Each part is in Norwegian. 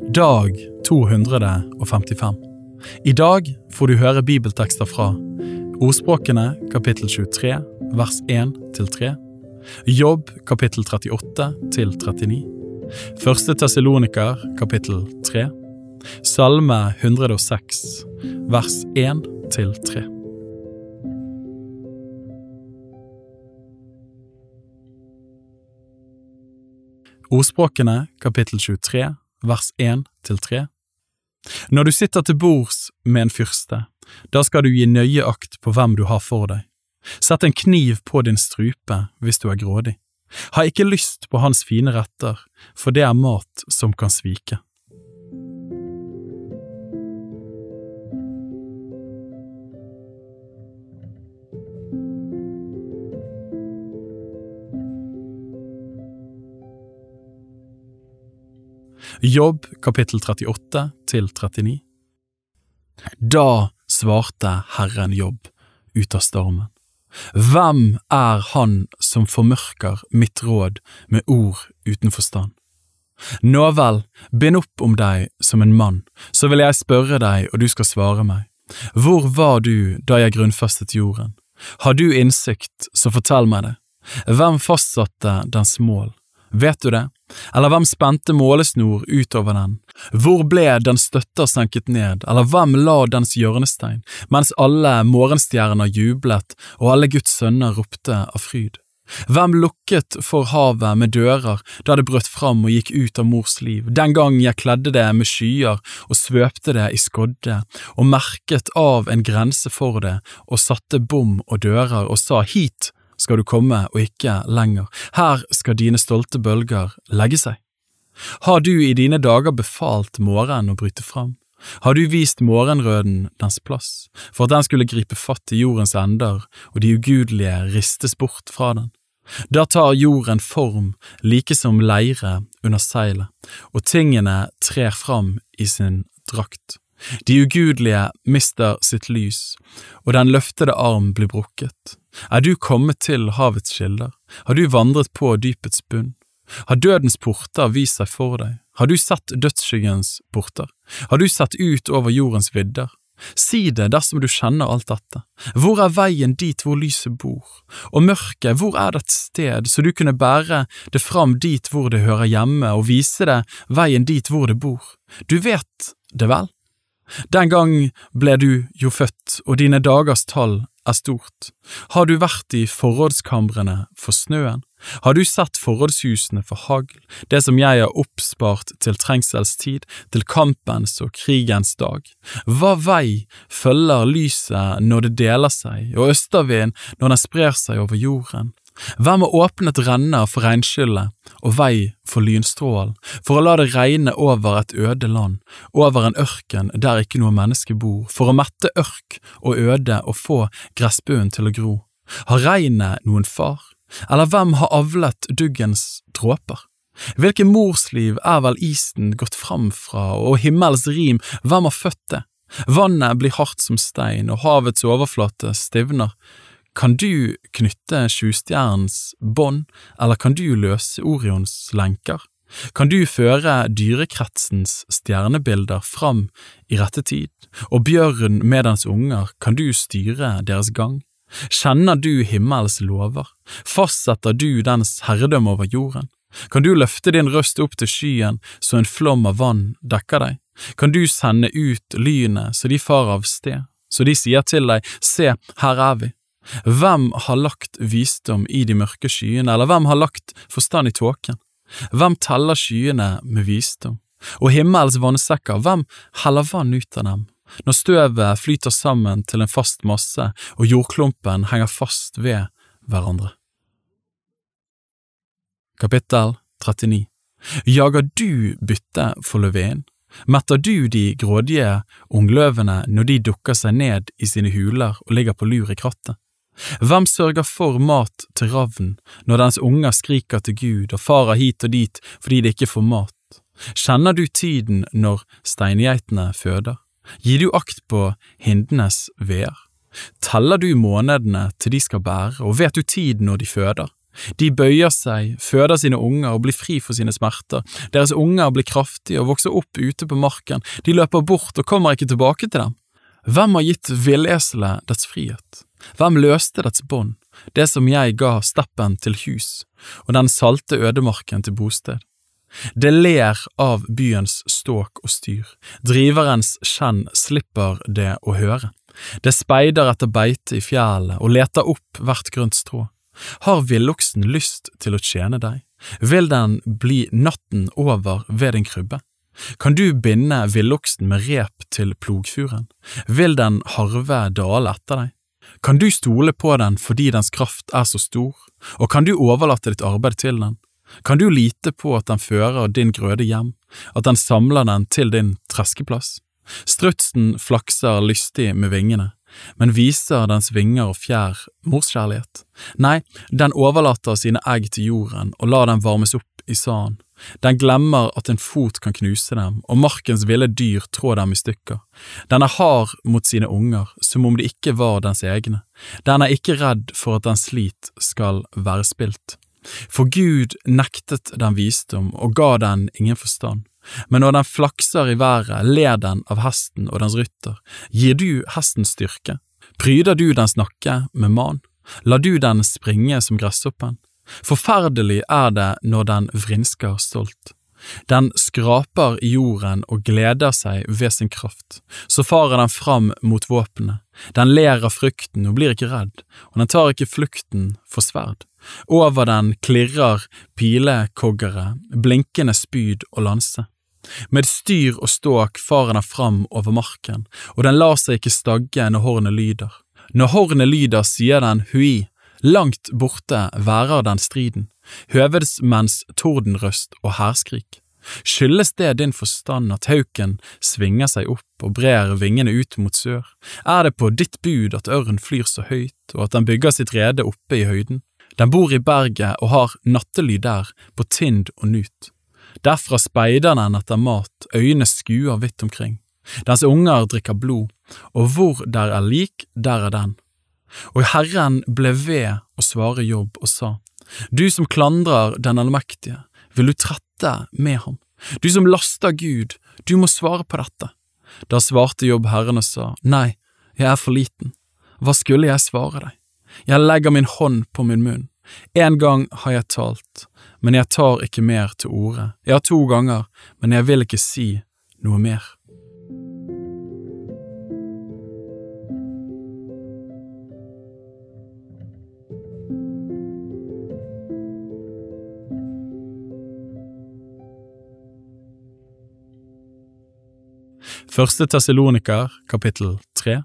Dag 255. I dag får du høre bibeltekster fra Ordspråkene kapittel 23 vers 1 til 3, Jobb kapittel 38 til 39, Første Tessaloniker kapittel 3, Salme 106 vers 1 til 3. Ordspråkene kapittel 23 vers 1 til 3. Når du sitter til bords med en fyrste, da skal du gi nøye akt på hvem du har for deg. Sett en kniv på din strupe hvis du er grådig. Ha ikke lyst på hans fine retter, for det er mat som kan svike. Jobb kapittel 38 til 39 Da svarte Herren Jobb ut av stormen. Hvem er han som formørker mitt råd med ord uten forstand? Nå vel, bind opp om deg som en mann, så vil jeg spørre deg, og du skal svare meg. Hvor var du da jeg grunnfestet jorden? Har du innsikt, så fortell meg det. Hvem fastsatte dens mål? Vet du det? Eller hvem spente målesnor utover den? Hvor ble den støtter senket ned, eller hvem la dens hjørnestein, mens alle morgenstjerner jublet og alle Guds sønner ropte av fryd? Hvem lukket for havet med dører da det brøt fram og gikk ut av mors liv, den gang jeg kledde det med skyer og svøpte det i skodde, og merket av en grense for det og satte bom og dører og sa hit, skal du komme og ikke lenger, her skal dine stolte bølger legge seg. Har du i dine dager befalt måren å bryte fram? Har du vist morgenrøden dens plass, for at den skulle gripe fatt i jordens ender og de ugudelige ristes bort fra den? Da tar jorden form like som leire under seilet, og tingene trer fram i sin drakt. De ugudelige mister sitt lys, og den løftede arm blir brukket. Er du kommet til havets kilder? Har du vandret på dypets bunn? Har dødens porter vist seg for deg? Har du sett dødsskyggens porter? Har du sett ut over jordens vidder? Si det dersom du kjenner alt dette. Hvor er veien dit hvor lyset bor? Og mørket, hvor er det et sted, så du kunne bære det fram dit hvor det hører hjemme, og vise det veien dit hvor det bor? Du vet det vel? Den gang ble du jo født, og dine dagers tall er stort. Har du vært i forrådskamrene for snøen? Har du sett forrådshusene for hagl, det som jeg har oppspart til trengselstid, til kampens og krigens dag? Hva vei følger lyset når det deler seg, og østervind når den sprer seg over jorden? Hvem har åpnet renner for regnskyllet og vei for lynstrålen, for å la det regne over et øde land, over en ørken der ikke noe menneske bor, for å mette ørk og øde og få gressbøen til å gro? Har regnet noen far, eller hvem har avlet duggens dråper? Hvilket morsliv er vel isen gått fram fra, og himmels rim, hvem har født det? Vannet blir hardt som stein, og havets overflate stivner. Kan du knytte sjustjernens bånd, eller kan du løse Orions lenker? Kan du føre dyrekretsens stjernebilder fram i rette tid, og bjørn med dens unger, kan du styre deres gang? Kjenner du himmels lover? Fastsetter du dens herredømme over jorden? Kan du løfte din røst opp til skyen så en flom av vann dekker deg? Kan du sende ut lynet så de farer av sted, så de sier til deg, se, her er vi? Hvem har lagt visdom i de mørke skyene, eller hvem har lagt forstand i tåken? Hvem teller skyene med visdom? Og himmels vannsekker, hvem heller vann ut av dem? Når støvet flyter sammen til en fast masse og jordklumpen henger fast ved hverandre. Kapittel 39 Jager du bytte for løvinen? Metter du de grådige ungløvene når de dukker seg ned i sine huler og ligger på lur i krattet? Hvem sørger for mat til ravn når dens unger skriker til Gud og farer hit og dit fordi de ikke får mat? Kjenner du tiden når steingeitene føder? Gir du akt på hindenes veer? Teller du månedene til de skal bære, og vet du tiden når de føder? De bøyer seg, føder sine unger og blir fri for sine smerter. Deres unger blir kraftige og vokser opp ute på marken. De løper bort og kommer ikke tilbake til dem. Hvem har gitt villeselet dets frihet? Hvem løste dets bånd, det som jeg ga steppen til hus, og den salte ødemarken til bosted? Det ler av byens ståk og styr, driverens skjenn slipper det å høre. Det speider etter beite i fjellet og leter opp hvert grønt strå. Har villoksen lyst til å tjene deg? Vil den bli natten over ved din krybbe? Kan du binde villoksen med rep til plogfuren? Vil den harve dale etter deg? Kan du stole på den fordi dens kraft er så stor, og kan du overlate ditt arbeid til den? Kan du lite på at den fører din grøde hjem, at den samler den til din treskeplass? Strutsen flakser lystig med vingene, men viser dens vinger og fjær morskjærlighet? Nei, den overlater sine egg til jorden og lar dem varmes opp i sanden. Den glemmer at en fot kan knuse dem, og markens ville dyr trår dem i stykker. Den er hard mot sine unger, som om de ikke var dens egne. Den er ikke redd for at den slit skal være spilt. For Gud nektet den visdom og ga den ingen forstand. Men når den flakser i været, ler den av hesten og dens rytter. Gir du hesten styrke? Pryder du dens nakke med man? Lar du den springe som gresshoppen? Forferdelig er det når den vrinsker stolt. Den skraper i jorden og gleder seg ved sin kraft. Så farer den fram mot våpenet. Den ler av frykten og blir ikke redd, og den tar ikke flukten for sverd. Over den klirrer pilekoggere, blinkende spyd og lanse. Med styr og ståk farer den fram over marken, og den lar seg ikke stagge når hornet lyder. Når hornet lyder, sier den hui, langt borte værer den striden, høvedsmenns tordenrøst og hærskrik. Skyldes det din forstand at hauken svinger seg opp og brer vingene ut mot sør? Er det på ditt bud at ørn flyr så høyt, og at den bygger sitt rede oppe i høyden? Den bor i berget og har nattely der, på tind og nut. Derfra speider den etter mat, øynene skuer vidt omkring. Dens unger drikker blod, og hvor der er lik, der er den. Og Herren ble ved å svare Jobb og sa, Du som klandrer Den allmektige, vil du trette med ham? Du som laster Gud, du må svare på dette. Da svarte Jobb Herren og sa, Nei, jeg er for liten. Hva skulle jeg svare deg? Jeg legger min hånd på min munn. En gang har jeg talt, men jeg tar ikke mer til orde. Har to ganger, men jeg vil ikke si noe mer. Første Tessaloniker, kapittel tre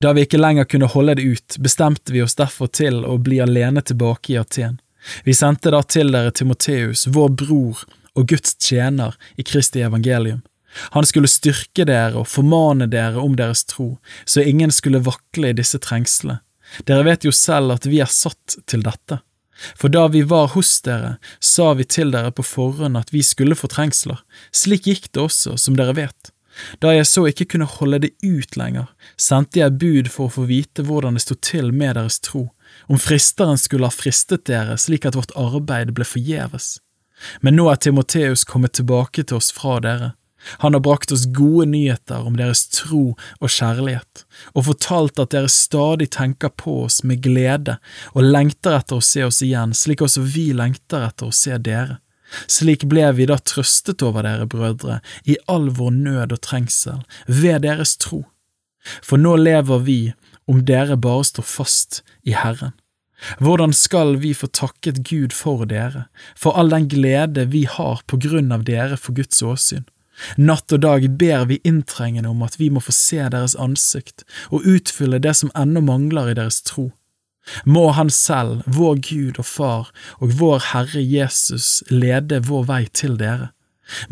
Da vi ikke lenger kunne holde det ut, bestemte vi oss derfor til å bli alene tilbake i Aten. Vi sendte da til dere Timoteus, vår bror og Guds tjener i Kristi evangelium. Han skulle styrke dere og formane dere om deres tro, så ingen skulle vakle i disse trengslene. Dere vet jo selv at vi er satt til dette. For da vi var hos dere, sa vi til dere på forhånd at vi skulle få trengsler. Slik gikk det også, som dere vet. Da jeg så ikke kunne holde det ut lenger, sendte jeg bud for å få vite hvordan det sto til med deres tro, om fristeren skulle ha fristet dere slik at vårt arbeid ble forgjeves. Men nå er Timoteus kommet tilbake til oss fra dere. Han har brakt oss gode nyheter om deres tro og kjærlighet, og fortalt at dere stadig tenker på oss med glede og lengter etter å se oss igjen, slik også vi lengter etter å se dere. Slik ble vi da trøstet over dere, brødre, i all vår nød og trengsel, ved deres tro. For nå lever vi om dere bare står fast i Herren. Hvordan skal vi få takket Gud for dere, for all den glede vi har på grunn av dere for Guds åsyn? Natt og dag ber vi inntrengende om at vi må få se deres ansikt og utfylle det som ennå mangler i deres tro. Må Han selv, vår Gud og Far og vår Herre Jesus lede vår vei til dere.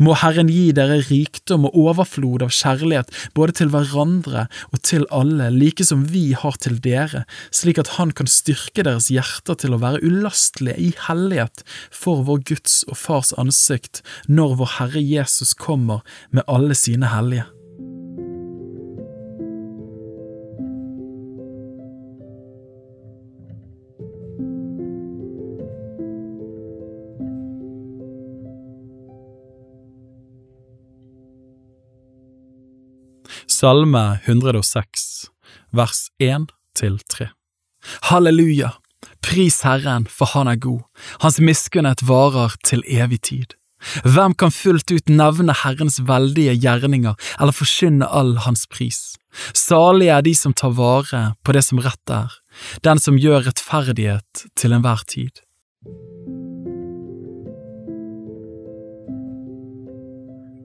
Må Herren gi dere rikdom og overflod av kjærlighet både til hverandre og til alle, like som vi har til dere, slik at Han kan styrke deres hjerter til å være ulastelige i hellighet for vår Guds og Fars ansikt når vår Herre Jesus kommer med alle sine hellige. Salme 106, vers 1 til 3. Halleluja! Pris Herren, for han er god, hans miskunnhet varer til evig tid. Hvem kan fullt ut nevne Herrens veldige gjerninger eller forkynne all hans pris? Salige er de som tar vare på det som rett er, den som gjør rettferdighet til enhver tid.